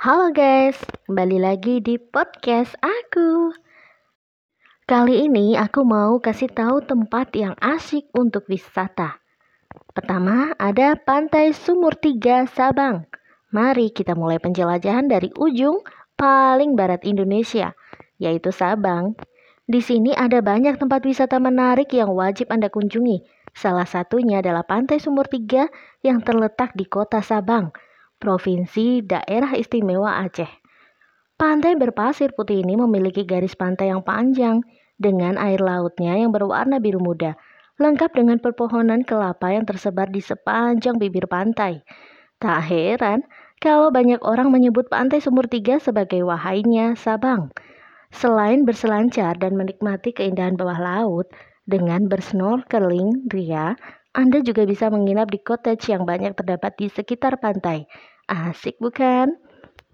Halo guys, kembali lagi di podcast aku. Kali ini aku mau kasih tahu tempat yang asik untuk wisata. Pertama, ada Pantai Sumur Tiga Sabang. Mari kita mulai penjelajahan dari ujung paling barat Indonesia, yaitu Sabang. Di sini ada banyak tempat wisata menarik yang wajib Anda kunjungi. Salah satunya adalah Pantai Sumur Tiga yang terletak di kota Sabang Provinsi Daerah Istimewa Aceh. Pantai berpasir putih ini memiliki garis pantai yang panjang dengan air lautnya yang berwarna biru muda, lengkap dengan pepohonan kelapa yang tersebar di sepanjang bibir pantai. Tak heran kalau banyak orang menyebut pantai Sumur Tiga sebagai wahainya Sabang. Selain berselancar dan menikmati keindahan bawah laut, dengan bersnorkeling ria, anda juga bisa menginap di cottage yang banyak terdapat di sekitar pantai. Asik bukan?